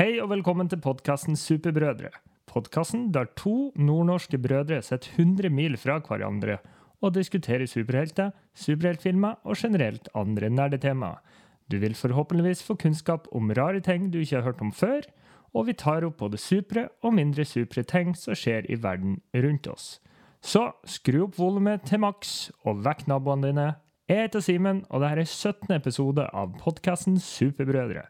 Hei og velkommen til podkasten Superbrødre. Podkasten der to nordnorske brødre sitter 100 mil fra hverandre og diskuterer superhelter, superheltfilmer og generelt andre nerdetemaer. Du vil forhåpentligvis få kunnskap om rare ting du ikke har hørt om før, og vi tar opp både supre og mindre supre ting som skjer i verden rundt oss. Så skru opp volumet til maks og vekk naboene dine. Jeg heter Simen, og dette er 17. episode av podkasten Superbrødre.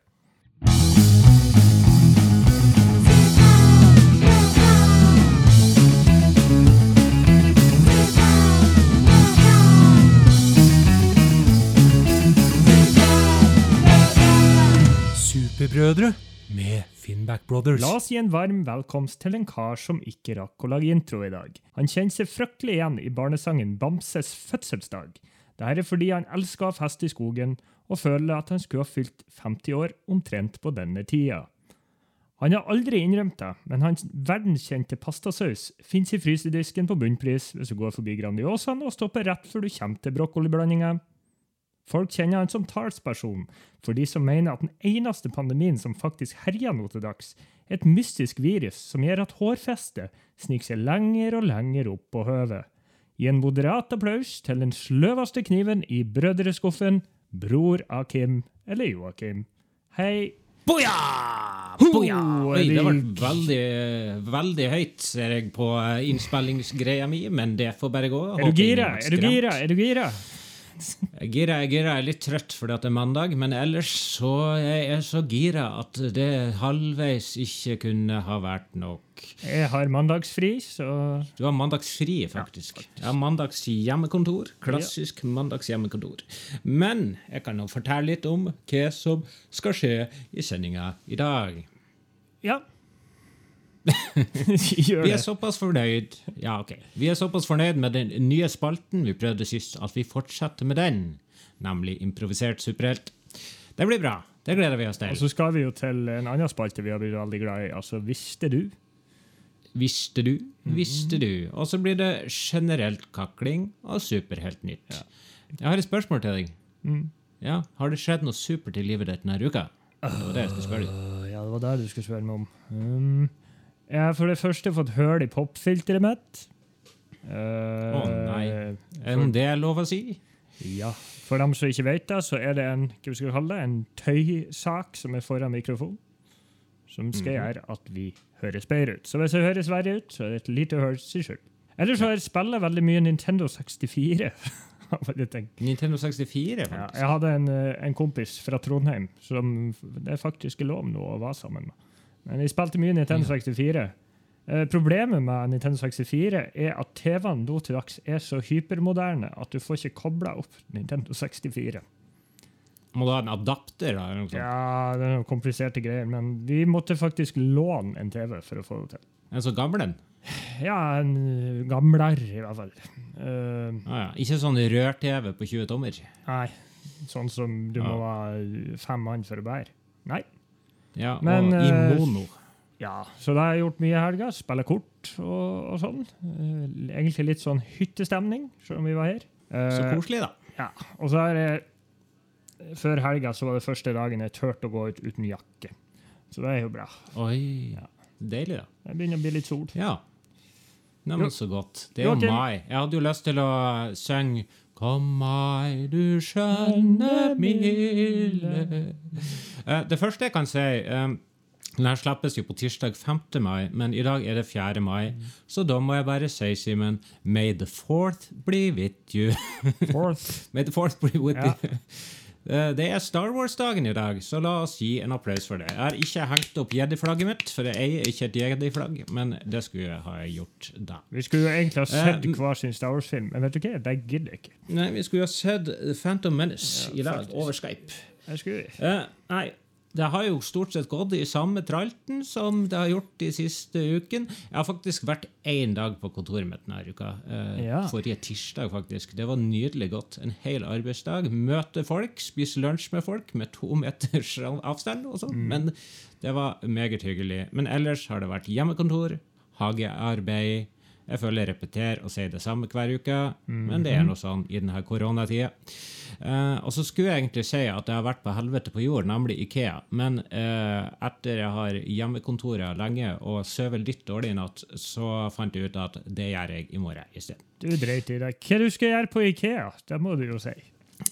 Superbrødre med Finnback Brothers. La oss gi en varm velkomst til en kar som ikke rakk å lage intro i dag. Han kjenner seg fryktelig igjen i barnesangen Bamses fødselsdag. Dette er fordi han elsker å ha fest i skogen og føler at han skulle ha fylt 50 år omtrent på denne tida. Han har aldri innrømt det, men hans verdenskjente pastasaus finnes i frysedisken på bunnpris hvis du går forbi Grandiosaen og stopper rett før du kommer til brokkoliblandinga. Folk kjenner han som talsperson for de som mener at den eneste pandemien som faktisk herjer nå til dags, er et mystisk virus som gjør at hårfestet sniker seg lenger og lenger opp på høvet. Gi en moderat applaus til den sløveste kniven i brødreskuffen, bror Akim eller Joakim. Hei. Boja! Boja! Oi, det ble veldig, veldig høyt, ser jeg på eh, innspillingsgreia mi, men det får bare gå. Er du gira? Er du gira? Er du gira? Jeg gira, jeg gira. Jeg er litt trøtt fordi det er mandag, men ellers så er jeg så gira at det halvveis ikke kunne ha vært nok. Jeg har mandagsfri, så Du har mandagsfri, faktisk. Jeg har mandags hjemmekontor. Klassisk mandags hjemmekontor. Men jeg kan nå fortelle litt om hva som skal skje i sendinga i dag. ja. Vi er såpass fornøyd Ja, ok. Vi er såpass fornøyd med den nye spalten vi prøvde sist, at vi fortsetter med den. Nemlig improvisert superhelt. Det blir bra. Det gleder vi oss til. Og så skal vi jo til en annen spalte vi har blitt veldig glad i. Altså, visste du? Visste du? Visste du? Og så blir det generelt kakling og superheltnytt. Jeg har et spørsmål til deg. Ja, Har det skjedd noe supert i livet ditt denne uka? Det var det jeg skulle spørre deg. ja, det var det du skulle spørre meg om. Um, jeg har for det første fått hull i popfilteret mitt. Å Å nei. Er det lov å si? Ja. For dem som ikke vet det, så er det en, hva skal vi kalle det, en tøysak som er foran mikrofonen, som skal gjøre at vi høres bedre ut. Så hvis jeg høres verre ut, så er det et lite hull sin skyld. Ellers har jeg spiller veldig mye Nintendo 64. har jeg tenkt. Nintendo 64, Ja, faktisk. jeg hadde en, eh, en kompis fra Trondheim som det er faktisk lov nå å være sammen med. Men vi spilte mye Nintendo 64. Eh, problemet med Nintendo 64 er at TV-ene nå til dags er så hypermoderne at du får ikke kobla opp Nintendo 64. Må du ha en adapter? da? eller noe sånt? Ja, det er noen kompliserte greier, men vi måtte faktisk låne en TV for å få det til. En så gammel en? Ja, en eh, gamler i hvert fall. Uh, Ah, ja. Ikke sånn rør-TV på 20 tommer? nei, sånn som du må være fem mann for å bære. Nei. Ja, Men, og i eh, mono. Ja, så da har jeg gjort mye i helga. Spille kort og, og sånn. Eh, egentlig litt sånn hyttestemning, selv om vi var her. Eh, Så koselig, da. Ja, og så har jeg Før helga så var det første dagen jeg turte å gå ut uten jakke. Så det er jo bra. Oi, Ja. deilig, da. Det begynner å bli litt sol. Ja. Neimen, så godt. Det er jo mai. Jeg hadde jo lyst til å synge Kom mai, du skjønne milde Det første jeg kan si um, Den her slippes jo på tirsdag 5. mai, men i dag er det 4. mai. Så da må jeg bare si, Simen, May the fourth be with you. Fourth. May the fourth be with Ja. you. Eh, Det er Star Wars-dagen i dag, så la oss gi en applaus for det. Jeg har ikke hengt opp jedi-flagget mitt, for jeg eier ikke et jedi-flagg, men det skulle jeg ha gjort da. Vi skulle jo egentlig ha sett uh, hver sin Star Wars-film, men vet du hva? Det gidder ikke. Nei, vi skulle ha sett Phantom Menace Ja, i dag, over Skype. Jeg skulle... Eh, nei, det har jo stort sett gått i samme tralten som det har gjort de siste uken. Jeg har faktisk vært én dag på kontoret mitt denne uka. Eh, Ja. Forrige tirsdag, faktisk. Det var nydelig godt. En hel arbeidsdag. Møte folk, spise lunsj med folk med to meters avstand og sånn. Men det var meget hyggelig. Men ellers har det vært hjemmekontor, hagearbeid, Jeg føler jeg repeterer og sier det samme hver uke, men det er noe sånn i denne koronatida. Eh, og så skulle jeg egentlig si at jeg har vært på helvete på jord, nemlig Ikea. Men eh, etter jeg har hjemmekontoret lenge og sover litt dårlig i natt, så fant jeg ut at det gjør jeg i morgen isteden. Du dreit i deg. Hva du skal gjøre på Ikea? Det må du jo si.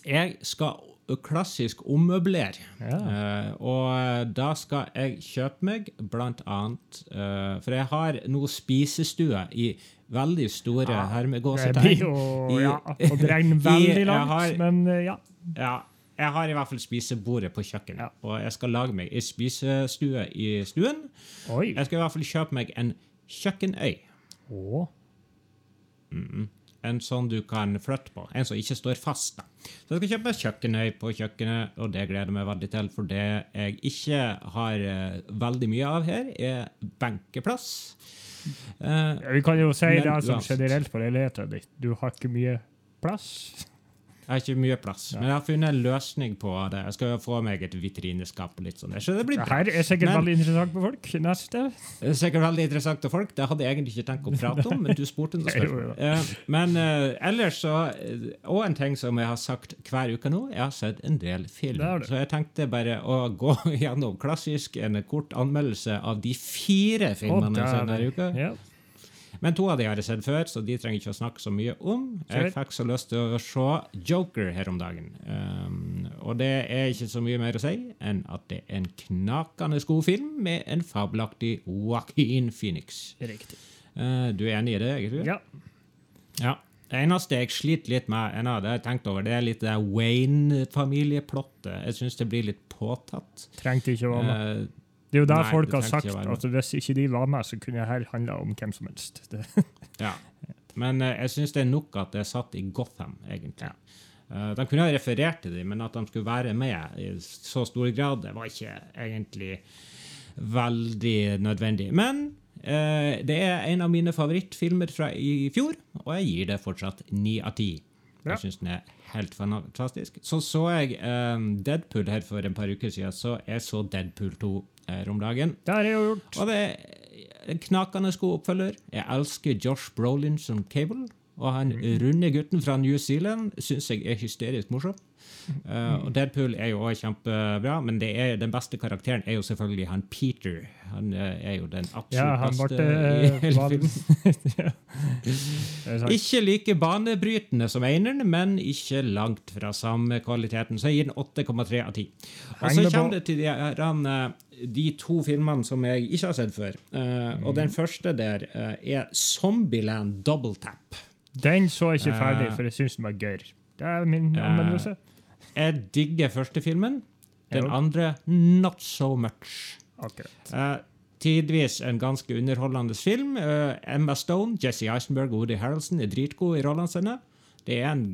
Jeg skal klassisk ommøbler. Ja. Uh, og da skal jeg kjøpe meg blant annet uh, For jeg har nå spisestue i veldig store Det hermegåsetegn. blir jo ja, å dregne i- veldig langt, har- men uh, ja. Ja, jeg har i hvert fall spisebordet på kjøkkenet. Ja. Og jeg skal lage meg ei spisestue i stuen. Oi. Jeg skal i hvert fall kjøpe meg en kjøkkenøy. Å. En sånn du kan flytte på. En som ikke står fast. da. Så jeg skal kjøpe kjøkkenøy på kjøkkenet, og det gleder jeg meg veldig til. For det jeg ikke har eh, veldig mye av her, er benkeplass. Uh, Vi kan jo si det som generelt på leiligheten din. Du har ikke mye plass. Jeg har ikke mye plass, men jeg har funnet en løsning på det. Jeg skal jo få meg et vitrineskap og litt sånn. Så det blir bra. her er sikkert Men- veldig interessant for folk. Neste. Det er sikkert veldig interessant til folk. Det hadde jeg egentlig ikke tenkt å prate om, men du spurte noe spørsmål. Eh, Men uh, ellers så eh, Og en ting som jeg har sagt hver uke nå, jeg har sett en del film. Det det. Så jeg tenkte bare å gå gjennom klassisk en kort anmeldelse av de fire filmene jeg har sett denne uka. Ja. Men to av de har jeg sett før, så de trenger ikke å snakke så mye om. Jeg fikk så lyst til å se Joker her om dagen. Um, og det er ikke så mye mer å si enn at det er en knakende god film med en fabelaktig Joaquin Phoenix. Riktig. Uh, du er enig i det, egentlig? Ja. Ja. Det eneste jeg sliter litt med, ennå, det har jeg tenkt over, det er litt det Wayne-familieplottet. Jeg syns det blir litt påtatt. Trengte ikke å være med. Eh, Det er jo der nei, folk har sagt at hvis ikke de var med, så kunne det her handla om hvem som helst. Det. Ja. Men uh, jeg syns det er nok at det er satt i Gotham, egentlig. Eh, de kunne ha referert til dem, men at de skulle være med i så stor grad, det var ikke egentlig veldig nødvendig. Men uh, det er en av mine favorittfilmer fra i fjor, og jeg gir det fortsatt ni av ti. Jeg syns den er helt fantastisk. Så så jeg um, Deadpool her for en par uker siden, så jeg så Deadpool 2 her om dagen. Det har jeg jo gjort. Og det er en knakende god oppfølger. Jeg elsker Josh Brolin som Cable. Og han runde gutten fra New Zealand syns jeg er hysterisk morsom. Uh, og Deadpool er jo også kjempebra, men det er, den beste karakteren er jo selvfølgelig han Peter. Han eh, er jo den absolutt Ja, han beste i eh, hele filmen. Ikke like banebrytende som eineren, men ikke langt fra samme kvaliteten. Så jeg gir den 8,3 av 10. Og så kommer det til de, eh, de to filmene som jeg ikke har sett før. Eh, Og Mm. den første der uh, er Zombieland Double Tap. Den så jeg ikke ferdig, for jeg syns den var gøy. Det er min anmeldelse. anmeldelse. Jeg digger første filmen. Den andre not so much. Akkurat. Eh, tidvis en ganske underholdende film. Eh, Emma Stone, Jesse Eisenberg og Woody Harrelson er dritgode i rollene sine. Det er en,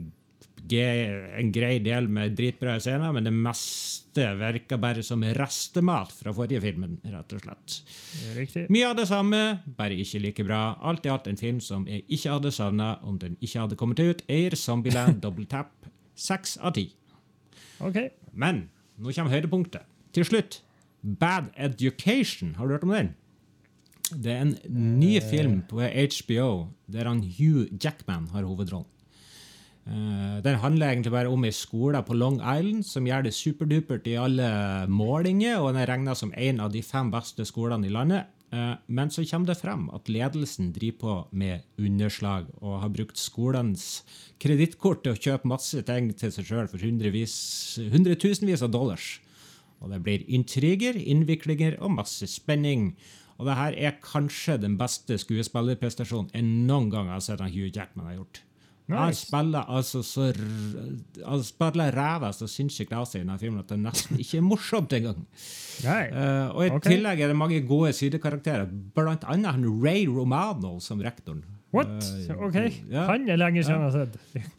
en grei del med dritbra scener, men det meste virker bare som restemat fra forrige filmen, rett og slett. Riktig. Mye av det samme, bare ikke like bra. Alt i alt en film som jeg ikke hadde savna om den ikke hadde kommet ut. er Zombieland Double Tap. Seks av ti. OK. Men nå kommer høydepunktet. Til slutt, Bad Education. Har du hørt om den? Det er en ny film på HBO der han Hugh Jackman har hovedrollen. Uh, den handler egentlig bare om ei skole på Long Island som gjør det superdupert i alle målinger, og den er regna som en av de fem beste skolene i landet. Eh, men så kommer det frem at ledelsen driver på med underslag og har brukt skolens kredittkort til å kjøpe masse ting til seg sjøl for hundretusenvis av dollars. Og det blir intriger, innviklinger og masse spenning. Og det her er kanskje den beste skuespillerprestasjonen jeg noen gang har sett Hugh Jackman har gjort. Nice. spiller altså så Han spiller ræva så sinnssykt av seg i denne filmen at det nesten ikke er morsomt engang. Uh, og i okay. tillegg er det mange gode sidekarakterer, blant annet han Ray Romano som rektoren. What? Uh, OK. ja. Han er lenge siden jeg har sett.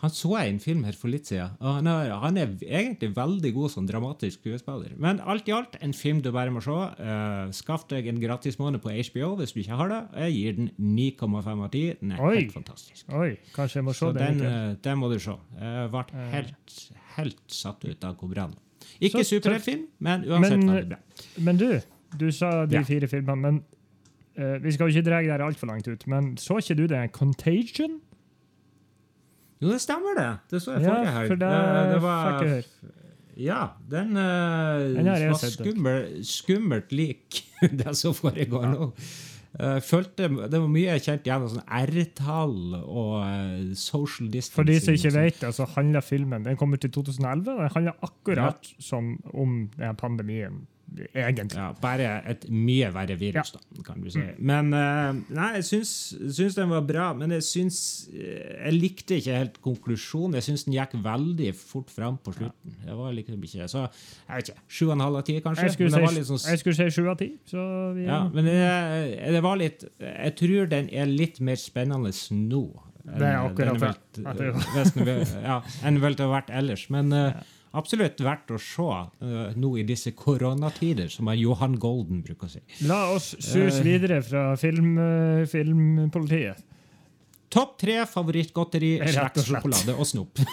Han så jeg i en film her for litt siden. og han er, han er egentlig veldig god som dramatisk skuespiller. Men alt i alt en film du bare må se. Uh, skaff deg en gratis måned på HBO hvis du ikke har det. Jeg gir den 9,5 av 10. Den er Oi. helt fantastisk. Oi, kanskje jeg må se Så den. den, eh, den må du se. Jeg ble helt, helt satt ut av hvor bra den. Ikke superheltfilm, men uansett Men- veldig bra. Men du, du sa de Ja. fire filmene, men uh, Vi skal jo ikke dra det altfor langt ut, men så ikke du det? Contagion? Jo, det stemmer, det. Det så jeg Ja, forrige helg. for det det, fikk jeg høre. Ja, den, uh, Den var skummel, skummelt lik det som foregår nå. Uh, følte Det var mye jeg kjente igjen av sånn R-tall og uh, social distancing. For de som ikke vet det, så handler filmen Den kommer til 2011, og den handler akkurat som om denne pandemien, egentlig. Ja, bare et mye verre virus, da, kan du si. Men eh, Nei, jeg syns, syns den var bra, men jeg syns eh, Jeg likte ikke helt konklusjonen. Jeg syns den gikk veldig fort fram på slutten. Jeg var liksom ikke Så jeg vet ikke. Sju og en halv av ti, kanskje? Jeg skulle, Men det var si, sånn jeg skulle si sju av ti. Så vi, Ja, men det, det var litt Jeg tror den er litt mer spennende nå. Det er akkurat det. det- vel- ja, enn vel har vært ellers. Men eh, absolutt verdt å se uh, nå i disse koronatider, som er Johan Golden bruker å si. La oss sus videre fra film, uh, filmpolitiet. Topp tre favorittgodteri, og sjokolade og snop.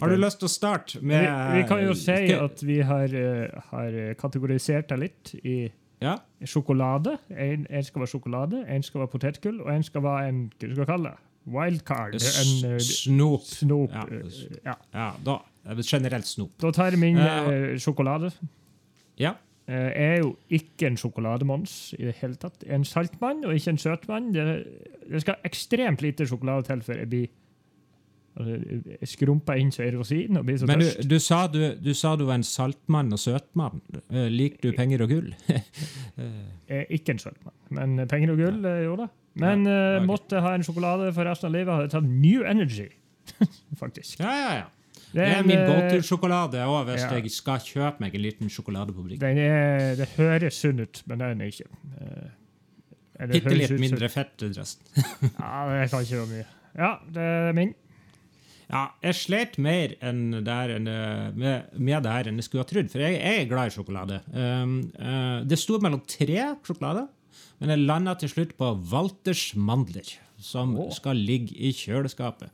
Har du lyst til å starte med vi kan jo si at vi har, uh, har kategorisert det litt i Ja, sjokolade. En, en skal være sjokolade, en skal være potetgull, og en skal være en hva skal vi kalle det? Wildcard. En eh, snop. snop. Ja. eh, Ja. Ja, da, generelt snop. Da tar jeg min eh, sjokolade. Ja. Jeg er jo ikke en sjokolademons i det hele tatt. En saltmann og ikke en søtmann. Det, det skal ekstremt lite sjokolade til før jeg blir altså, jeg skrumper inn som rosin og blir så Men du, tørst. du, sa du, du sa du var en saltmann og søtmann. Liker du penger og gull? Jeg er ikke en søtmann, men penger og gull, ja. jo da. Men Ja, eh, måtte ha en sjokolade for resten av livet, hadde tatt New Energy. Faktisk. Ja, ja, ja. Det Det er min eh, go-to-sjokolade òg, hvis ja. jeg skal kjøpe meg en liten sjokolade på butikken. Er, det høres sunn ut, men den er ikke. Eh, Bitte litt mindre fett enn resten. Ja, det kan ikke være mye. Ja, det er min. Ja, jeg slet mer enn der, enn, med, med det her enn jeg skulle ha trodd, for jeg, jeg er glad i sjokolade. Um, uh, det sto mellom tre sjokolader, men jeg landa til slutt på Walters mandler, som oh. skal ligge i kjøleskapet.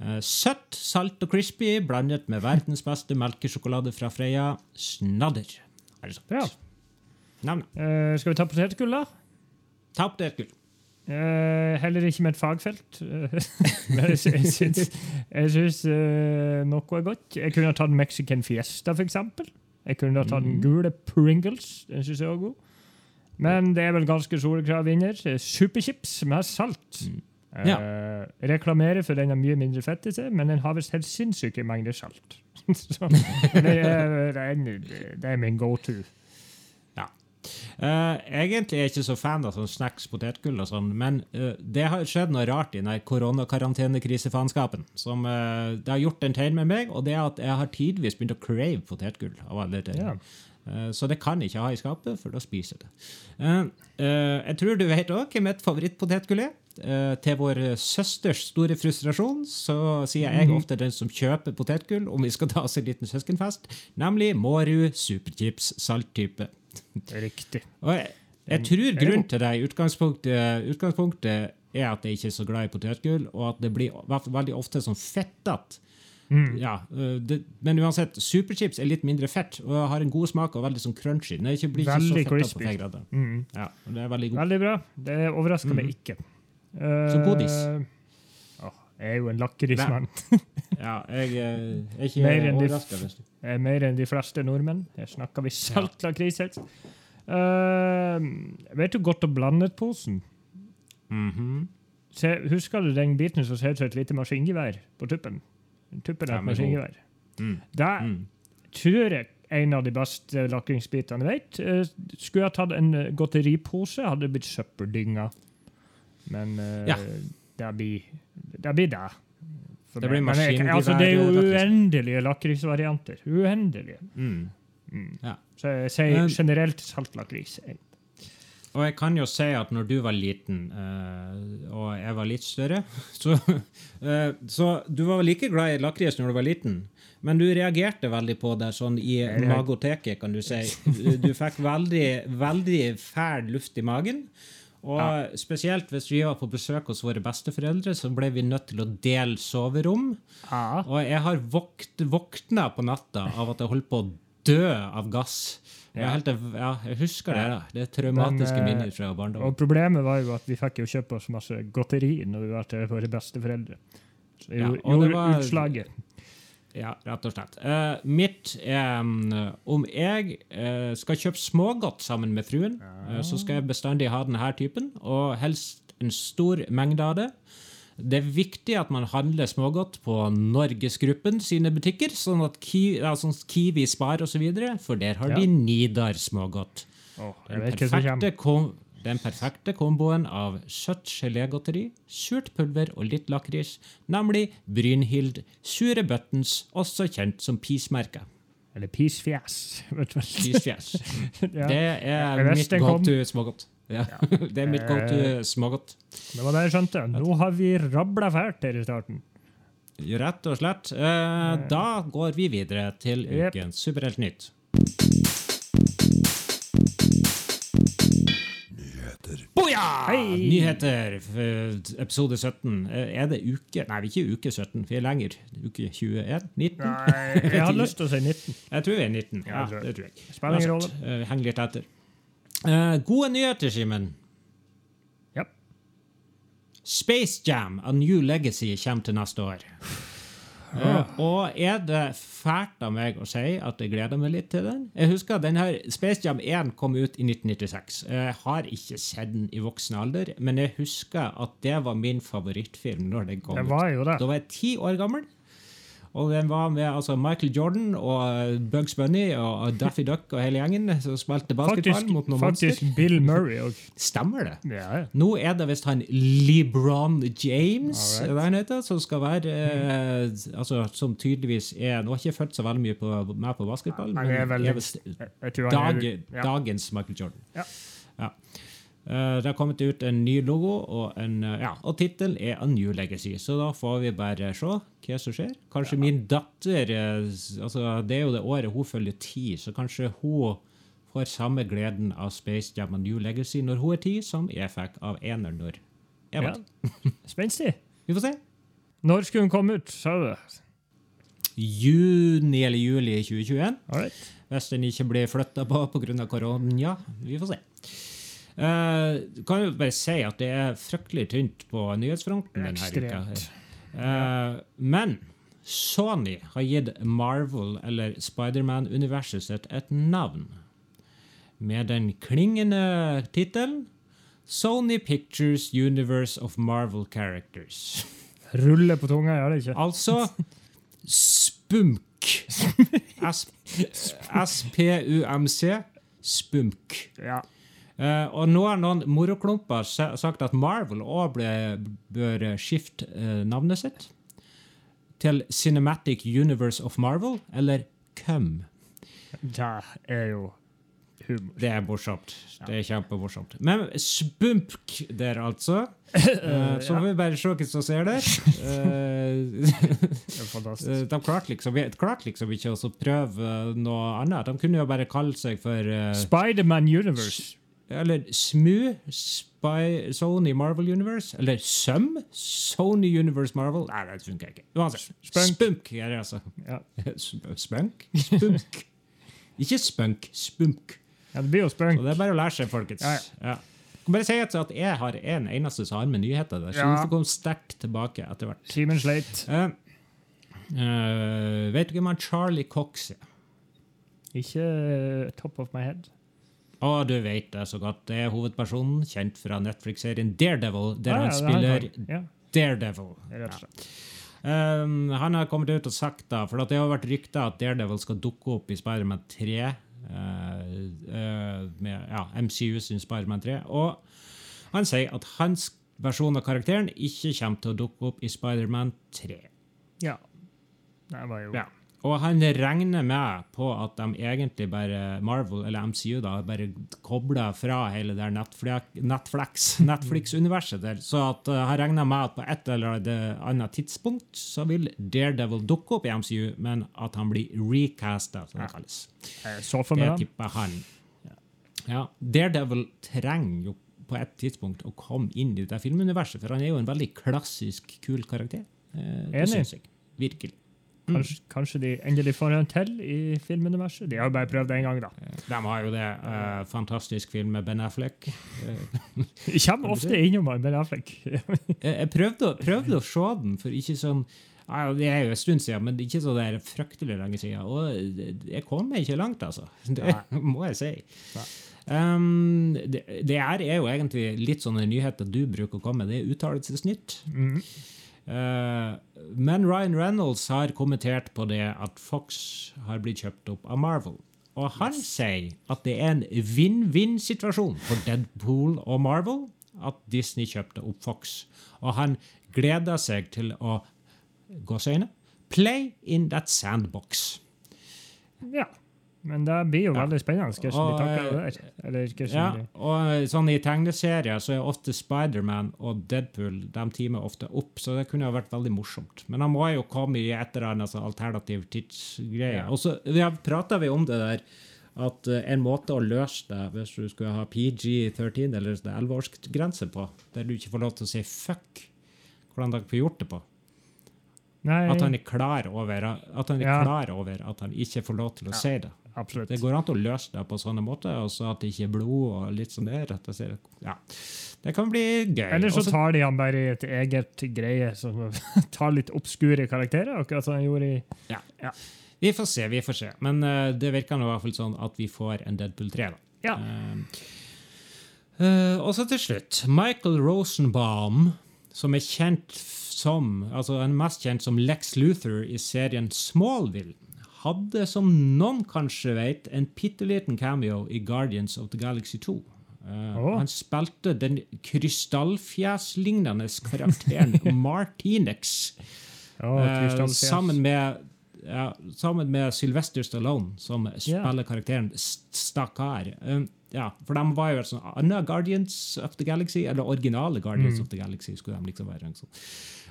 Eh, søtt, salt og crispy, blandet med verdens beste melkesjokolade fra Freia. Snadder. Er det sant? Ja. Navnet. Uh, skal vi ta potetgull, da? Ta potetgull. Eh, heller ikke med et fagfelt. Men jeg, sy- syns, jeg syns uh, noe er godt. Jeg kunne ha tatt Mexican Fiesta, eksempel. Jeg kunne ha tatt den gule Pringles. Den syns jeg var god. Men det er vel ganske soleklar vinner. Superchips med salt. Eh, reklamerer for den har mye mindre fett i seg, men den har visst helt sinnssyke mengder salt. Så det er, det er, det er min go to. Ja. Uh, egentlig er jeg ikke så fan av sånn snacks, potetgull og sånn, men uh, det har skjedd noe rart i den koronakarantenekrisefaenskapen. som Det har gjort en tegn med meg, og det er at jeg har tidvis begynt å crave potetgull. av alle ting. Ja. Eh, så det kan jeg ikke ha i skapet, for da spiser jeg det. Eh, eh, jeg tror du vet òg hvem mitt favorittpotetgull er. Til vår søsters store frustrasjon så sier jeg ofte den som kjøper potetgull om vi skal ta oss en liten søskenfest, nemlig Mårud Superchips salttype. Riktig. Og jeg, jeg tror grunnen til det i utgangspunktet, utgangspunktet er at jeg ikke er så glad i potetgull, og at det blir veldig ofte sånn fettete. Ja, øh, det, men uansett, superchips er litt mindre fett og har en god smak og veldig sånn crunchy. Den ikke, blir ikke Veldig så crispy. på grader. Mm. Ja, og det er veldig god. Veldig bra. Det overrasker meg ikke. Så godis. Oh, jeg er jo en lakrismann. Ja, jeg eh, er ikke Mer overraska. Er mer enn de fleste nordmenn. Her snakker vi salt lakris. Ja. Uh, vet du godt å blandet-posen? Mhm. Se, Husker du den biten som ser ut som et lite maskingevær på tuppen? Tuppen med maskingevær. Mm. Det Mm. tror jeg en av de beste lakringsbitene jeg vet. Eh, Skulle jeg tatt en eh, godteripose, hadde det blitt søppeldynga. Men eh, Ja. det blir det. Blir det. Det blir maskingevær, Altså, det er jo uendelige lakrisvarianter. Uendelige. Mm. Mm. Ja. Så jeg sier generelt saltlakris. Og jeg kan jo si at når du var liten, uh, og jeg var litt større så, uh, så du var like glad i lakris når du var liten, men du reagerte veldig på det sånn i magoteket, kan du si. Du, fikk veldig, veldig fæl luft i magen. Og spesielt hvis vi var på besøk hos våre besteforeldre, så ble vi nødt til å dele soverom. Ja. Og jeg har våkna på natta av at jeg holdt på å dø av gass. Ja. helt, ja, jeg husker det. da. Det er traumatiske Men, eh, minner fra barndommen. Og problemet var jo at vi fikk jo kjøpe oss masse godteri når vi var til våre besteforeldre. Så det Ja, gjorde, det gjorde var- utslaget. Ja, rett og slett. Uh, mitt er um, om jeg uh, skal kjøpe smågodt sammen med fruen, eh, så skal jeg bestandig ha denne typen, og helst en stor mengde av det. Det er viktig at man handler smågodt på Norgesgruppen sine butikker, sånn at Kiwi, altså sånn Kiwi, Spar osv., for der har Ja. de Nidar smågodt. Oh, Den perfekte, kom, den perfekte komboen av søtt gelégodteri, surt pulver og litt lakris, nemlig Brynhild Sure Buttons, også kjent som Pismerka. Eller pisfjes. Pisfjes. ja. Det er mitt kom. go-to smågodt. Ja. det er mitt go-to smågodt. Det var det jeg skjønte. Nå har vi rabla fælt her i starten. Rett og slett. Eh, da går vi videre til ukens Superhelt Nytt. Boja! Hei! Nyheter, episode 17. Eh, Er det uke Nei, vi er ikke uke 17, vi er lenger. Uke 21? 19? Nei, jeg har lyst til å si 19. Jeg tror vi er 19. Ja, Ja, tror det tror jeg. Spiller ingen rolle. eh, Heng litt etter. Eh, gode nyheter, Simen. Ja. Space Jam, A New Legacy, kommer til neste år. Uh, og er det fælt av meg å si at jeg gleder meg litt til den? Jeg husker den her Space Jam 1 kom ut i 1996. Jeg har ikke sett den i voksen alder, men jeg husker at det var min favorittfilm når den kom Det ut. jo det. Da var jeg ti år gammel. Og den var med altså, Michael Jordan og Bugs Bunny og Daffy Duck og hele gjengen som spilte basketball Faktisk, mot noen faktisk monster. Bill Murray òg. Stemmer det? Ja, ja. Nå er det visst han LeBron James han heter, som skal være eh, altså, Som tydeligvis er Nå har jeg ikke fulgt så veldig mye på, med på basketball, men Jeg tror dag, er ja. dagens Michael Jordan. Ja. Ja. Eh, det har kommet ut en ny logo, og, en, eh, ja, og tittelen er A New Legacy. Så da får vi bare se hva som skjer. Kanskje min datter eh, altså Det er jo det året hun følger ti, så kanskje hun får samme gleden av Space Jam A New Legacy når hun er ti, som jeg fikk av ener når jeg var Ja. Spenstig. Vi får se. Når skulle hun komme ut, sa du? Juni eller juli 2021. Alright. Hvis den ikke blir flytta på pga. korona. Vi får se. Uh, kan jo bare si at det er fryktelig tynt på nyhetsfronten denne uka. Eh, men Sony har gitt Marvel, eller Spiderman-universet sitt, et navn. Med den klingende tittelen Sony Pictures Universe of Marvel Characters. Ruller på tunga, gjør det ikke? Altså Spumk. S-P-U-M-C. Spumk. Ja. Eh, og nå har noen moroklumper sagt at Marvel òg bør skifte uh, navnet sitt til Cinematic Universe of Marvel, eller CUM. Det er jo humor. Det er morsomt. Det er kjempemorsomt. Men Spumpk der, altså. Uh, så får vi bare se hvem som ser. Eh, er. Eh, De klarte liksom, klart liksom ikke å prøve noe annet. De kunne jo bare kalle seg for uh, Spiderman Universe. Eller SMU, Spy, Sony Marvel Universe. Eller SUM, Sony Universe Marvel. Nei, det funker ikke. Uansett. Spunk. Spunk er det, altså. Ja. Spunk? Spunk. ikke spunk, spunk. ja, det blir jo Så det er bare å lære seg, folkens. Ja, Ja. Jeg kan bare si at jeg har en eneste som har med nyheter. der, Så Ja. vi får komme sterkt tilbake etter hvert. Simen sleit. Eh, eh, vet du hvem han Charlie Cox er? Ikke uh, top of my head. Å, du vet det så godt. Det er hovedpersonen, kjent fra Netflix-serien Daredevil, der Ah, han ja, spiller. Ja, Daredevil. Um, han har kommet ut og sagt da, for at det har vært rykter at Daredevil skal dukke opp i Spiderman 3. Uh, eh, med ja, MCU sin Spiderman 3. Og han sier at hans versjon av karakteren ikke kommer til å dukke opp i Spiderman 3. Ja. Det var jo Ja. Og han regner med på at de egentlig bare Marvel, eller MCU, da, bare kobler fra hele det Netflix, Netflix, Netflix-universet der. Så at uh, han regner med at på et eller annet tidspunkt så vil Daredevil dukke opp i MCU, men at han blir recasta, som det kalles. Så for meg det. tipper han. Ja, Daredevil trenger jo på et tidspunkt å komme inn i det filmuniverset, for han er jo en veldig klassisk, kul karakter. Eh, det synes jeg. Virkelig. Kanskje, kanskje de endelig får en til i filmuniverset? De har jo bare prøvd én gang, da. De har jo det. Uh, fantastisk film med Ben Affleck. Jeg kommer ofte innom Ben Affleck. jeg prøvde, prøvde å se den for ikke sånn Det er jo en stund siden, men ikke så der fryktelig lenge siden. Og jeg kommer ikke langt, altså. Det må jeg si. Nei. Um, det, det her er jo egentlig litt sånne nyheter du bruker å komme med. Det er uttalelsesnytt. Mhm. Eh, men Ryan Reynolds har kommentert på det at Fox har blitt kjøpt opp av Marvel. Og han sier at det er en vinn-vinn-situasjon for Deadpool og Marvel at Disney kjøpte opp Fox. Og han gleder seg til å gå seg inn, play in that sandbox. Ja. Men det blir jo Ja. veldig spennende. Skal Og, de det eh, der? Eller skal Ja, de og sånn I tegneserier så er ofte Spiderman og Deadpool de teamer ofte opp, så det kunne ha vært veldig morsomt. Men han må jo komme i et eller annet sånn alternativ tidsgreie. Ja. Og så ja, prata vi om det der at eh, en måte å løse det hvis du skulle ha PG-13 eller sånn 11-årsgrense på, der du ikke får lov til å si fuck, hvordan dere får gjort det på. Nei, At han er klar over at han er Ja. klar over at han ikke får lov til å si det. Absolutt. Det går an å løse det på sånne måter, og så at det ikke er blod og litt sånn der. Ser, ja. det kan bli gøy. Eller så tar de han bare i et eget greie som tar litt obskure karakterer, akkurat som han gjorde i vi får se, vi får se. Men uh, det virker nå i hvert fall sånn at vi får en Deadpool 3. da. Ja. Uh, uh, og så til slutt, Michael Rosenbaum, som er kjent som altså Han er mest kjent som Lex Luthor i serien Smallville. Hadde, som noen kanskje vet, en bitte liten cameo i Guardians of the Galaxy 2. Uh, oh. Han spilte den krystallfjeslignende karakteren Martinex. oh, uh, sammen med ja, sammen med Sylvester Stallone, som spiller karakteren St- Stakkar. Um, ja, for de var jo et sånn annet Guardians of the Galaxy, eller originale Guardians Mm. of the Galaxy. skulle de liksom være. Liksom.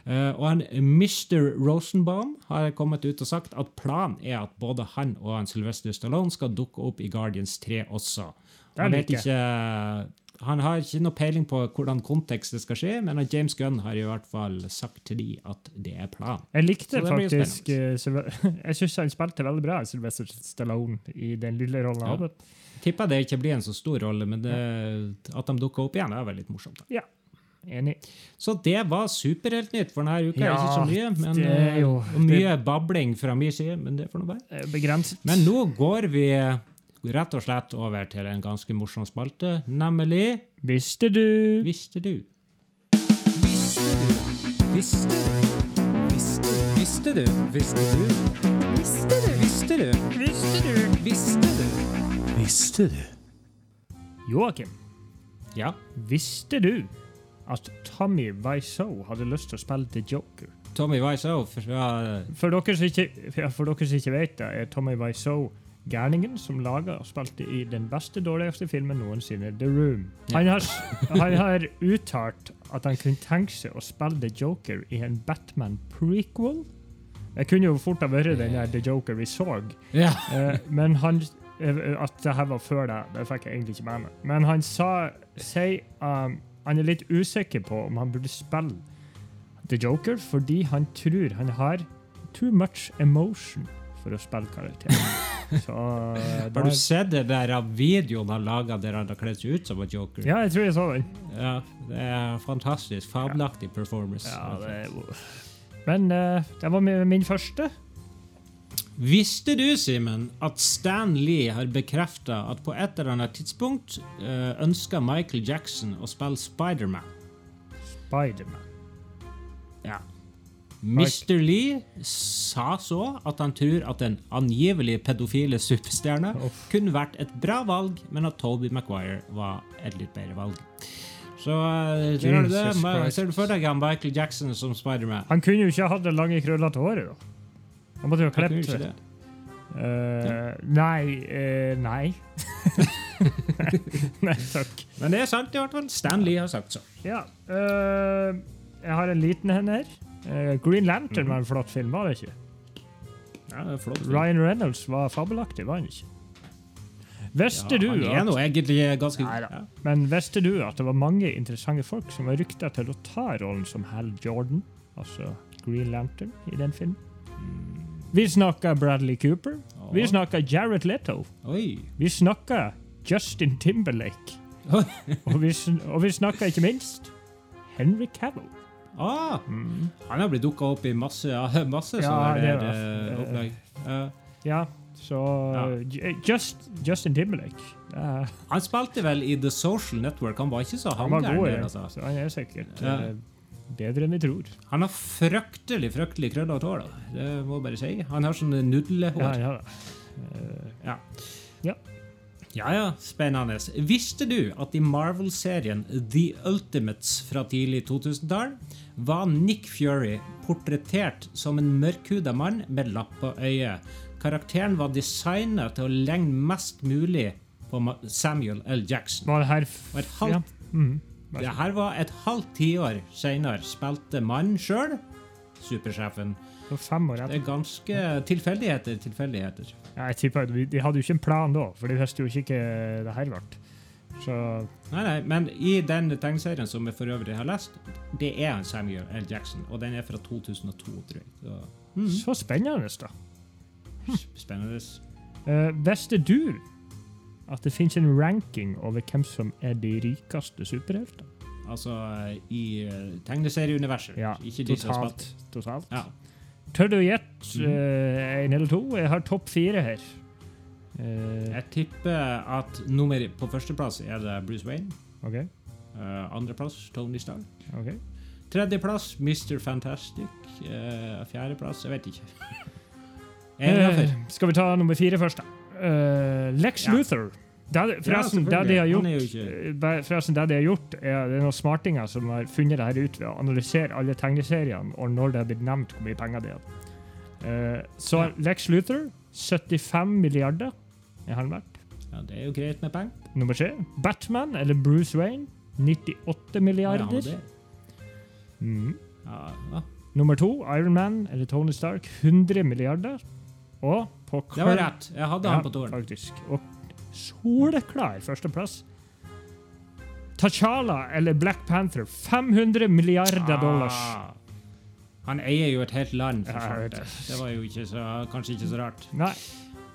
Eh, og han, Mr. Rosenbaum har kommet ut og sagt at planen er at både han og han Sylvester Stallone skal dukke opp i Guardians 3 også. Han, vet ikke, han har ikke noe peiling på hvordan kontekst det skal skje, men at James Gunn har i hvert fall sagt til de at det er planen. Jeg likte faktisk eh, Jeg syns han spilte veldig bra, Sylvester Stallone, i den lille rollen han Ja. hadde. Tipper det ikke blir en så stor rolle, men det, at de dukker opp igjen, er vel litt morsomt. da. Ja, enig. Så det var superheltnytt for denne uka. Ja, ikke så mye, men det er jo- eh, og mye babling fra min side, men det får nå være. Eh, Begrenset. Men nå går vi rett og slett over til en ganske morsom spalte, nemlig Visste du Visste du? Visste du? Visste du? Visste du? Visste du? Visste du? Visste du? Visste du? Visste du? Joakim, Ja. visste du at Tommy Wiseau hadde lyst til å spille The Joker? Tommy Wiseau fra For dere som ikke, for dere som ikke vet det, er Tommy Wiseau gærningen som laga og spilte i den beste, dårligste filmen noensinne, The Room. Han har, han har uttalt at han kunne tenke seg å spille The Joker i en Batman prequel. Det kunne jo fort ha vært den der The Joker vi så, Ja. eh, men han eh, At det her var før det, det fikk jeg egentlig ikke med meg. Men han sa si, um, han er litt usikker på om han burde spille The Joker fordi han tror han har too much emotion for å spille karakteren. Så Har du sett det der videoen han laga der han har kledd seg ut som en joker? Ja, jeg tror jeg så den. Ja, det er fantastisk. Fabelaktig performance. Ja, det er Men uh, det var min, min første. Visste du, Simen, at Stan Lee har bekrefta at på et eller annet tidspunkt uh, ønska Michael Jackson å spille Spiderman? Spiderman. Ja. Mr. Lee sa så at han tror at den angivelig pedofile superstjerna kunne vært et bra valg, men at Toby Maguire var et litt bedre valg. Så Christ. ser du for deg han Michael Jackson som Spiderman? Han kunne jo ikke hatt det lange, krøllete håret, da. Han måtte jo ha klippet det. det. Eh, nei uh, Nei. nei, takk. Men det er sant, i hvert fall. Stan Lee har sagt så. Ja. Uh, jeg har en liten en her. Eh, Green Lantern mm. var en flott film, var det ikke? Ja, det er flott. Ryan Reynolds var fabelaktig, var han ikke? Visste ja, du at, egentlig ganske Neida. ja. Men visste du at det var mange interessante folk som var rykta til å ta rollen som Hal Jordan, altså Green Lantern, i den filmen? Vi snakka Bradley Cooper. Vi snakker snakka Jared Leto. Oi. Vi snakka Justin Timberlake. Og vi, og vi snakka ikke minst Henry Cavill. Ah, han har blitt dukka opp i masse, ja, masse Ja, sånne eh, opplegg. Uh. Ja, så Ja. Just, Justin Timberlake. Er- han spilte vel i The Social Network. Han var ikke så han var god, ja. altså. så han er sikkert Ja. eh, bedre enn vi tror. Han har fryktelig fryktelig krøllete hår. da. Det må jeg bare si. Han har sånn nudlehår. Ja, ja. Eh, Ja. Ja. Ja, ja, spennende. Visste du at i Marvel-serien The Ultimates fra tidlig 2000-tall var Nick Fury portrettert som en mørkhuda mann med lapp på øyet? Karakteren var designa til å ligne mest mulig på Samuel L. Jackson. var det her Og et halvt ja. Mm så Det her var et halvt tiår seinere spilte mannen sjøl supersjefen. Fem år Det er ganske tilfeldigheter, tilfeldigheter. Ja, jeg tipper De hadde jo ikke en plan da, for de visste jo ikke hva det her ble. Så Nei, nei, men i den tegneserien som jeg for øvrig har lest, det er en Samuel L. Jackson, og den er fra 2002, tror jeg. Så, mm, Så spennende, da. spennende. Uh, visste du at det finnes en ranking over hvem som er de rikeste superheltene? Altså i uh, tegneserieuniverset, Ja, ikke de som har totalt. spilt. totalt. Ja. Tør du å gjette én uh, en eller to? Jeg har topp fire her. Uh, Jeg tipper at nummer på førsteplass er det Bruce Wayne. OK. Uh, Andreplass Tony Stark. ok. Tredjeplass Mr. Fantastic. Uh, Fjerdeplass Jeg vet ikke. Jeg er Eh, skal vi ta nummer fire først, da? Eh, Lex Ja. Luthor. Det, forresten, det de har gjort, eh, forresten, det de har gjort, er det er noen smartinger som har funnet det her ut ved å analysere alle tegneseriene, og når det har blitt nevnt hvor mye penger det er. Uh, så Ja. Lex Luthor, 75 milliarder er han verdt. Ja, det er jo greit med penger. Nummer tre, Batman, eller Bruce Wayne, 98 milliarder. Ja. Ja, ja. Nummer to, Iron Man, eller Tony Stark, 100 milliarder. Og på det var rett. Jeg hadde han på tårn. Faktisk. Og soleklar førsteplass. T'Challa eller Black Panther, 500 milliarder dollars. Ah. Han eier jo et helt land, Ja, det. Det var jo ikke så, kanskje ikke så rart. Nei,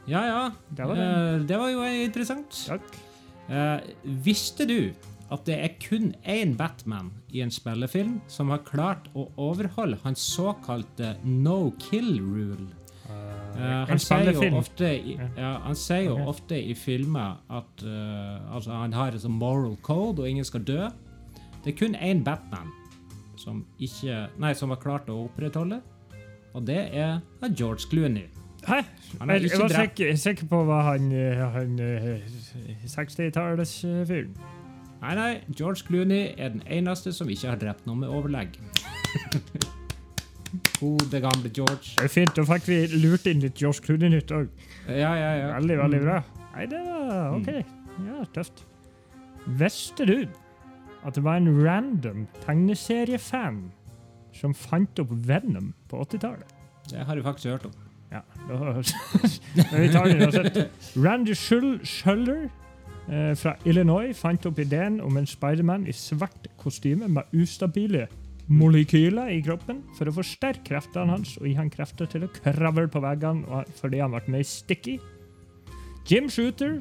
Ja, ja. det var det. Eh, det var jo interessant. Takk. Uh, visste du at det er kun én Batman i en spillefilm som har klart å overholde hans såkalte no kill rule? Eh, en han, sier jo ofte i, Ja. han sier jo okay. ofte i filmer at uh, altså han har en sånn moral code, og ingen skal dø. Det er kun én Batman som, ikke, nei, som har klart å opprettholde, og det er George Clooney. Hæ? Jeg, jeg var sikker, sikker på hva han, eh, han eh, 60-tallsfyren Nei, nei, George Clooney er den eneste som ikke har drept noen med overlegg. Gode, gamle George. Det er fint, da fikk vi lurt inn litt George Clooney-nytt òg. Ja, ja, ja. Veldig, veldig Mm. bra. Nei, det var OK. Ja, tøft. Visste du at det var en random tegneseriefan som fant opp Venom på 80-tallet? Det har jeg faktisk hørt om. Ja, vi tar den uansett. Randy Shuller eh, fra Illinois fant opp ideen om en Spiderman i svart kostyme med ustabile molekyler i kroppen for å forsterke kreftene hans og gi han krefter til å kravle på veggene fordi han ble mer sticky. Jim Shooter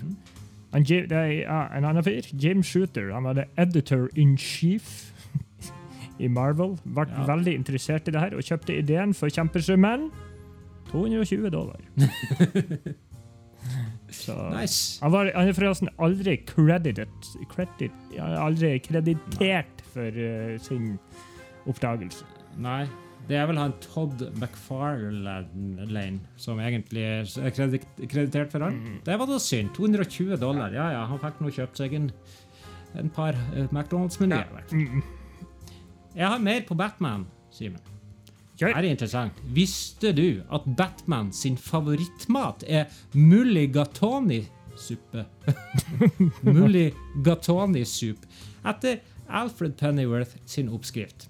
han, det er en annen fyr. Jim Shooter han var editor in chief i Marvel. Ble Ja. veldig interessert i det her og kjøpte ideen for kjempesummen 220 dollar. Så, Nice. han, var, han er forresten aldri credited, credit, aldri kreditert for uh, sin oppdagelse. Nei, det er vel han Todd McFarlane som egentlig er kredit kreditert for han. Mm. Det var da synd. 220 dollar. Ja, ja, han fikk nå kjøpt seg en, en par uh, McDonald's-menyer. Ja. Mm. Jeg har mer på Batman, Simen. Det Her er interessant. Visste du at Batman sin favorittmat er mulligatoni-suppe? mulligatoni-suppe. Etter Alfred Pennyworth sin oppskrift.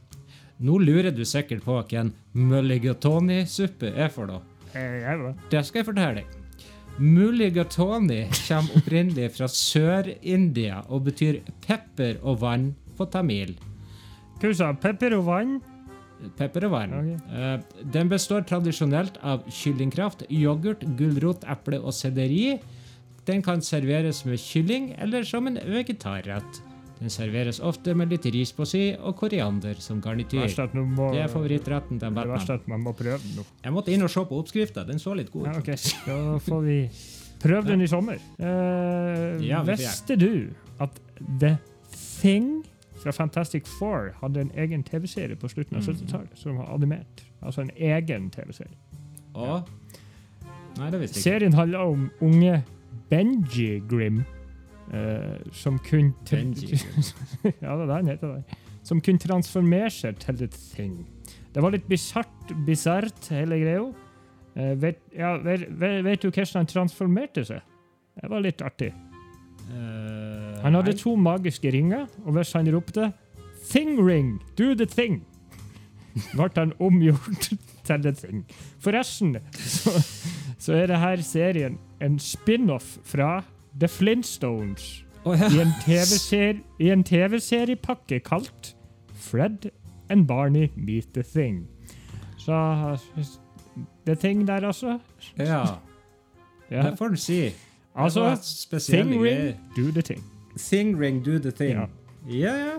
Nå lurer du sikkert på hva en mulligatawny-suppe er for noe. Eh. Det skal jeg fortelle deg. Mulligatoni kommer opprinnelig fra Sør-India og betyr pepper og vann på tamil. Hva sa du? Pepper og vann? pepper og vann. Ok. Eh, den består tradisjonelt av kyllingkraft, yoghurt, gulrot, eple og selleri. Den kan serveres med kylling eller som en vegetarrett. Den serveres ofte med litt ris på si og koriander som garnityr. Må, Det er favorittretten til Batman. det verste at man må prøve den nå. Jeg måtte inn og se på oppskrifta. Den så litt god Ja, okay. Da får vi prøve den i sommer. Eh, Ja, visste du at The Thing fra Fantastic Four hadde en egen TV-serie på slutten av Mm. 70-tallet som var animert? Altså en egen TV-serie. Ja. Nei, det visste jeg ikke. Serien handler om unge Benji Grim, eh, som kunne ja, det er heter. Det. Som kunne transformere seg til et Thing. Det var litt bisart, bisart hele greia. Eh, vet, ja, vet, vet, du hvordan han transformerte seg? Det var litt artig. Uh, Han hadde nei. to magiske ringer, og hvis han ropte 'Thing ring! Do the thing!' ble han omgjort til The Thing. Forresten så, så er det her serien en spin-off fra The Flintstones oh, ja. i en TV-seriepakke TV kalt Fred and Barney Meet the Thing. Så The Thing der, altså. ja. Ja. Det får du si. Det Altså, Thing greier. ring, do the thing. Thing ring, do the thing. Ja. Ja, ja.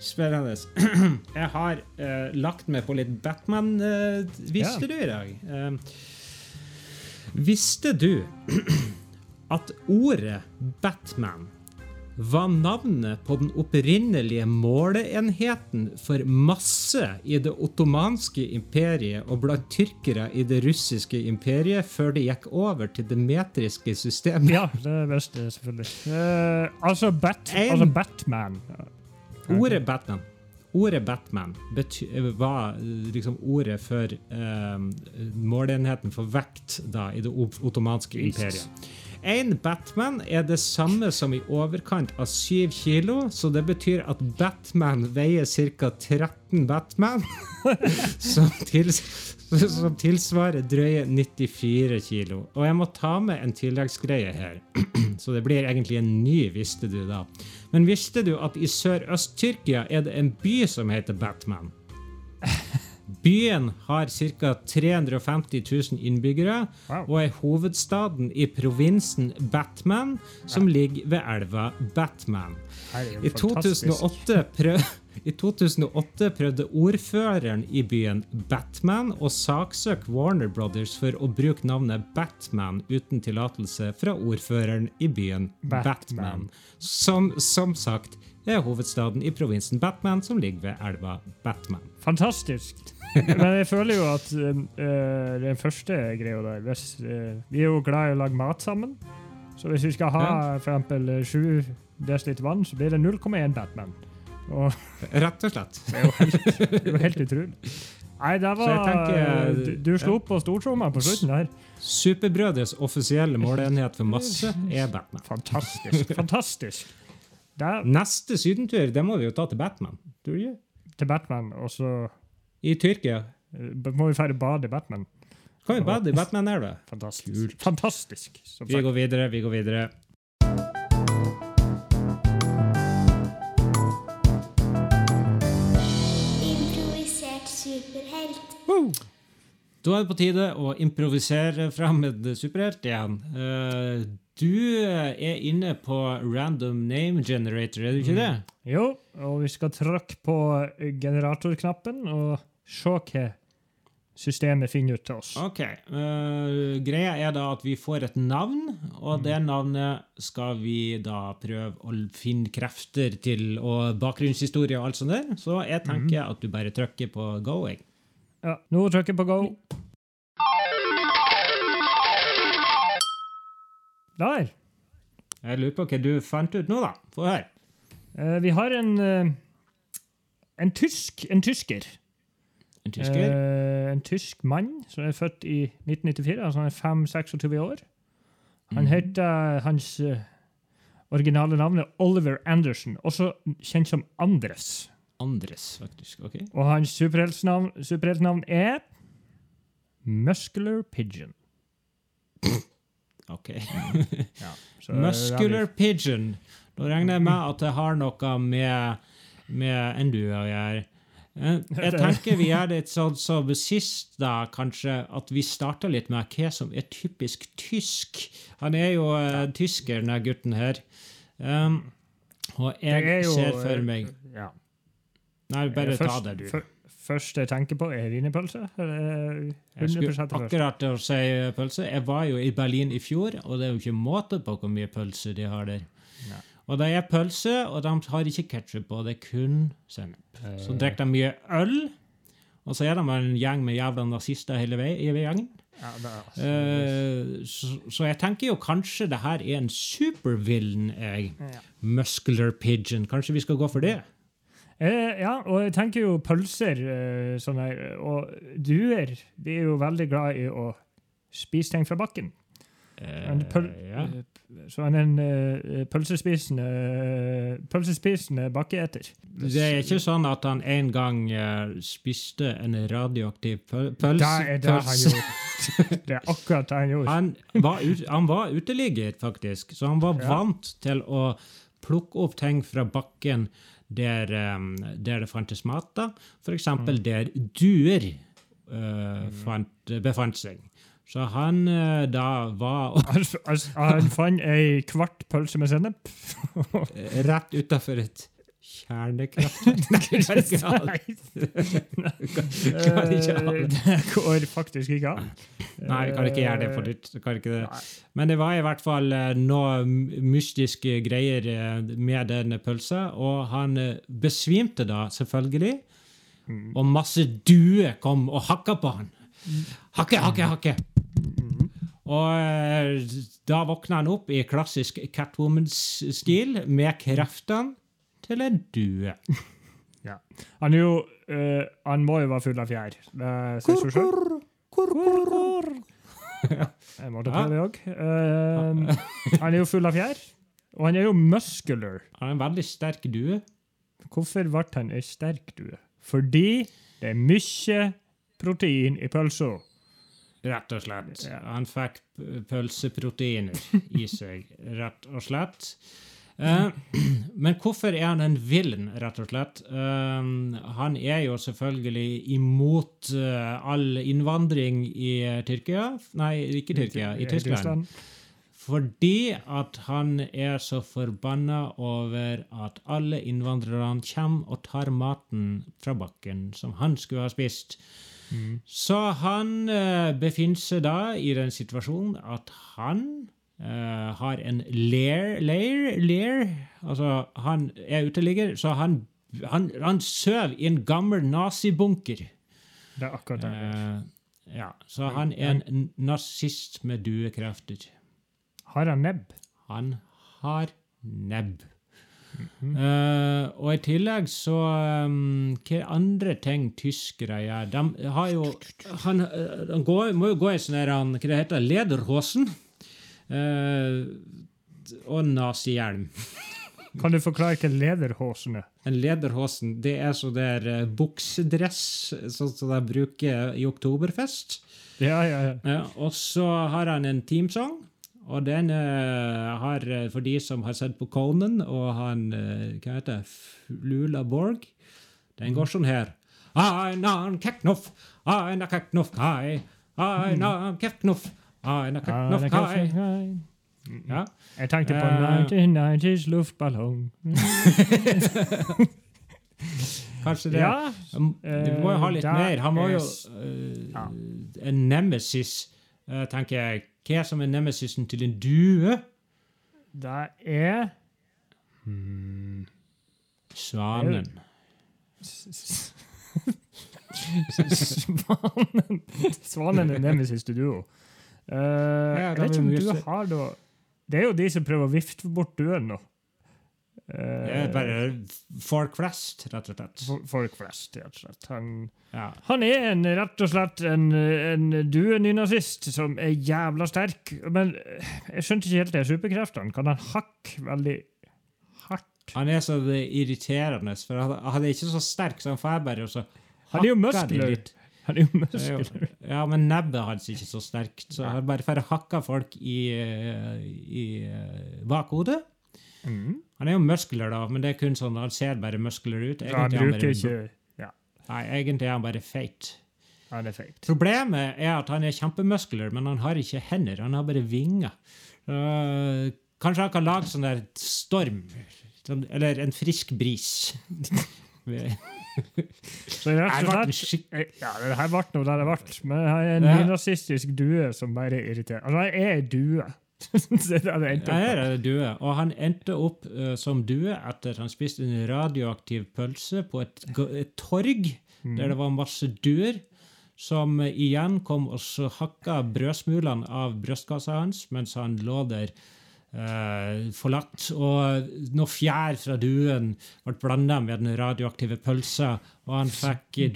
Spennende. Jeg har uh, lagt meg på litt Batman, Uh, visste Ja. du i dag. Uh, visste du at ordet Batman var navnet på den opprinnelige måleenheten for masse i det ottomanske imperiet og blant tyrkere i det russiske imperiet før det gikk over til det metriske systemet? Ja, det visste jeg selvfølgelig. Uh, altså, Bat, En- altså Batman. Ordet Batman Ordet Batman bety var eh, liksom ordet for uh, måleenheten for vekt da, i det ottomanske imperiet. En Batman er det samme som i overkant av 7 kilo, så det betyr at Batman veier ca. 13 Batman, som, tils som tilsvarer drøye 94 kilo. Og jeg må ta med en tilleggsgreie her, så det blir egentlig en ny, visste du da. Men visste du at i Sør-Øst-Tyrkia er det en by som heter Batman? Byen har ca. 350 000 innbyggere Wow. og er hovedstaden i provinsen Batman, som ligger ved elva Batman. I 2008, prøv, I 2008 prøvde ordføreren i byen Batman å saksøke Warner Brothers for å bruke navnet Batman uten tillatelse fra ordføreren i byen Batman. Batman, som som sagt er hovedstaden i provinsen Batman, som ligger ved elva Batman. Fantastisk. Men jeg føler jo at uh, den første greia der hvis, uh, Vi er jo glad i å lage mat sammen. Så hvis vi skal ha eksempel eh, 7 dl vann, så blir det 0,1 Batman. Og Rett og slett. det er jo helt, det er jo helt utrolig. Nei, det var tenker- Du, du slo på stortromma på slutten der. Superbrødets offisielle måleenhet for masse er Batman. Fantastisk. Fantastisk. Der, Neste sydentur det må vi jo ta til Batman. Du til Batman, og så I Tyrkia. eh, må vi feire bade i Batman. Kan vi bade i Batman-elva? Fantastisk. Fantastisk. Som Vi sagt. går videre, vi går videre. Improvisert superhelt. Da er det på tide å improvisere fram en superhelt igjen. Uh, du er inne på random name generator, er du ikke det? Jo, og vi skal trykke på generatorknappen og se hva systemet finner ut til oss. Ok. Uh, greia er da at vi får et navn, og det navnet skal vi da prøve å finne krefter til, og bakgrunnshistorie og alt sånt der. Så jeg tenker at du bare trykker på go. jeg. Ja, nå trykker jeg på go. Der. Jeg lurer på hva du fant ut nå, da. Få høre. Uh, vi har en, uh, en, tysk, en tysker. En tysker? Eh, en tysk mann som er født i 1994, altså han er 5-26 år. Han heter Hans eh, originale navn er Oliver Anderson, også kjent som Andres. Andres, faktisk. ok. Og hans superheltnavn, superheltnavn er Muscular Pigeon. Ok. ja, Muscular pigeon. Da regner jeg med at det har noe med, med endu å gjøre. Eh, Jeg tenker vi gjør det sånn som sist, da, kanskje, at vi starter litt med hva som er typisk tysk. Han er jo eh, tysker, denne gutten her. Um, og jeg jo, ser for eh, meg Ja. Nei, bare ta det, du. Først jeg tenker på, er wienerpølse. Jeg skulle akkurat til å si pølse. Jeg var jo i Berlin i fjor, og det er jo ikke måte på hvor mye pølse de har der. Nei. Og det er pølse, og de har ikke ketsjup på, det er kun sennep. Så drikker de mye øl, og så er de en gjeng med jævla nazister hele vei, i gjengen. Ja, er, altså, Eh, så, så jeg tenker jo kanskje det her er en supervillain, jeg. ja. Muscular pigeon. Kanskje vi skal gå for det? Eh, ja, og jeg tenker jo pølser eh, sånn her, og duer de er jo veldig glad i å spise ting fra bakken. En pøl Eh, ja. eh, Så er en uh, pølsespisende, pølsespisende bakkeeter. Det er ikke sånn at han en gang uh, spiste en radioaktiv pøl pølse. Det er det han gjorde. Det er akkurat det han gjorde. Han var, ut, han var uteligger, faktisk, så han var Ja. vant til å plukke opp ting fra bakken der, um, der det fantes mat. da. For eksempel Mm. der duer uh, fant, befant seg. Så han uh, da var Altså, altså, han fant ei kvart pølse med sennep. rett utafor et kjernekraftverk. Eh, det. Går faktisk ikke an. Nei, jeg kan ikke gjøre det på nytt. Men det var i hvert fall eh, noe mystiske greier eh, med den pølsa, og han eh, besvimte da, selvfølgelig. Og masse duer kom og hakka på han. Hakke, hakke, hakke. Og eh, da våkna han opp i klassisk Catwoman-stil med kreftene til en due. Ja. Han er jo uh, Han må jo være full av fjær. Det sier seg selv. Jeg måtte prøve det òg. han er jo full av fjær, og han er jo muscular. Han er en veldig sterk due. Hvorfor ble han ei sterk due? Fordi det er mye protein i pølsa. Rett og slett. Han fikk pølseproteiner i seg, rett og slett. Eh, men hvorfor er han en villen, rett og slett? Eh, han er jo selvfølgelig imot eh, all innvandring i Tyrkia. Nei, ikke Tyrkia, i Tyskland. Fordi at han er så forbanna over at alle innvandrerne kommer og tar maten fra bakken som han skulle ha spist. Så han eh, befinner seg da i den situasjonen at han eh, har en lair, lair, lair Altså, han er uteligger, så han, han, han sover i en gammel nazibunker. Det er akkurat det. Eh, ja, så han er en nazist med duekrefter. Har han nebb? Han har nebb. Eh, og i tillegg så um, Hva andre ting tyskere gjør? De har jo Han, eh, han går, må jo gå i sånn Hva det heter Lederhosen. Uh, og nazihjelm. Kan du forklare hva lederhosen er? En lederhosen, det er sånn der uh, buksedress sånn som de bruker i oktoberfest. Ja, ja, ja. Uh, og så har han en teamsong, og den uh, har, eh, for de som har sett på Conan, og han, uh, hva heter det, Lula Borg, den går sånn her. Einan Keknoff, Einar Keknoff Kai, Einar Keknoff, Einar Keknoff Kai. jeg- Ja. Jeg tenkte på uh, 1990s luftballong. Kanskje det. Ja, Vi må jo ha litt Eh, mer. Han var jo eh, Ja. en nemesis, tenker jeg. Hva som er nemesisen til en due? det er Svanen. Svanen Svanen er nemesis til duo. Uh, jeg vet ikke om du har da Det er jo de som prøver å vifte bort duen nå. Uh, bare folk flest, rett og slett. folk flest, rett og slett. Han, Ja. han er en, rett og slett en, en duenynazist som er jævla sterk. Men eh, jeg skjønte ikke helt det superkreftene. Kan han hakke veldig hardt? Han er så irriterende, for han er ikke så sterk, så han får bare og så Han er jo muskler. Han er jo er muskler. Ja, men nebbet hans er ikke så sterkt, så han bare får hakka folk i, eh, i eh, bakhodet. Mm. Han er jo muskler, da, men det er kun sånn, han ser bare muskler ut. Han Egentlig er bruker bare ikke ja. Nei, egentlig er han bare feit. Han er feit. Problemet er at han er kjempemuskler, men han har ikke hender. Han har bare vinger. Uh, kanskje han kan lage sånn der storm. Sånn, eller en frisk bris. Så rett og slett eh, Ja, det her ble noe der det ble. Men jeg er en Ja. nynazistisk due som bare irriterer. Altså, jeg er ei due. Her er det due. Og han endte opp uh, som due etter han spiste en radioaktiv pølse på et, et torg der det var masse duer. Som uh, igjen kom og så hakka brødsmulene av brystkassa hans mens han lå der uh, forlatt. Og noe fjær fra duen ble blanda med den radioaktive pølsa, og han fikk eh,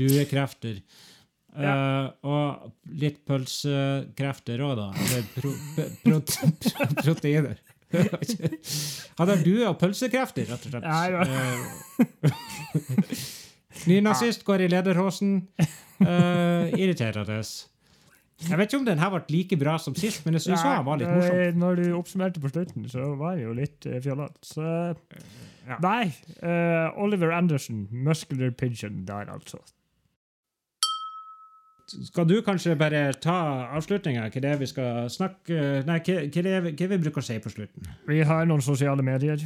duekrefter. Uh, og litt pølsekrefter òg, da. Eller pro, pro, pro, proteiner. Hadde du og pølsekrefter, rett og slett. Ja, ja. Ny nazist går i lederhosen. Uh, irriterende. Jeg vet ikke om den her ble like bra som sist, men jeg syns han var litt morsom. eh, Når du oppsummerte på slutten, så var det jo litt fjollete. Så Ja. Nei. Uh, Oliver Anderson, muscular pigeon der, altså. Skal du kanskje bare ta avslutninga? Hva det vi skal snakke Nei, hva, hva, hva vi bruker å si på slutten? Vi har noen sosiale medier.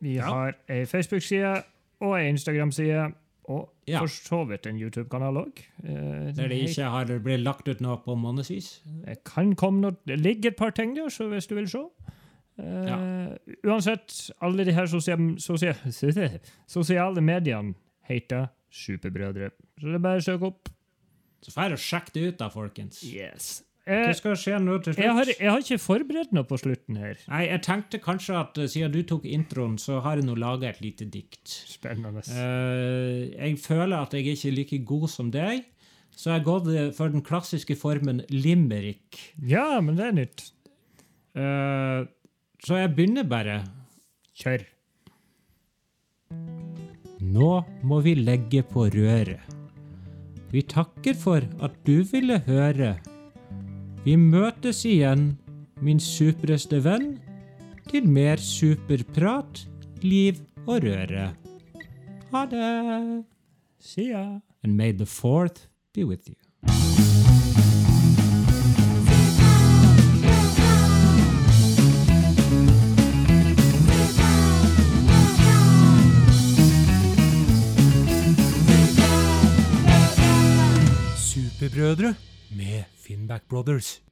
Vi Ja. har ei Facebook-side og ei Instagram-side. Og Ja. for så vidt en YouTube-kanal òg. Der det ikke har blitt lagt ut noe på månedsvis? Det kan komme noe Det ligger et par ting der, så hvis du vil se. Eh, Uansett, alle de her sosiale, sosiale, sosiale mediene heter Superbrødre. Så det er bare å søke opp. Så får jeg sjekke det ut, da, folkens. Yes. Hva Eh, skal skje nå til jeg, har, slutt? jeg har ikke forberedt noe på slutten her. Nei, jeg tenkte kanskje at eh, siden du tok introen, så har jeg nå laga et lite dikt. Spennende. Eh, jeg føler at jeg ikke er like god som deg, så jeg har gått eh, for den klassiske formen limerick. Ja, men det er nytt. Eh, så jeg begynner bare. Kjør. Nå må vi legge på røret. Vi takker for at du ville høre. Vi møtes igjen, min supreste venn, til mer superprat, liv og røre. Ha det! See ya. And may the fourth be with you. Superbrødre med Finnback Brothers.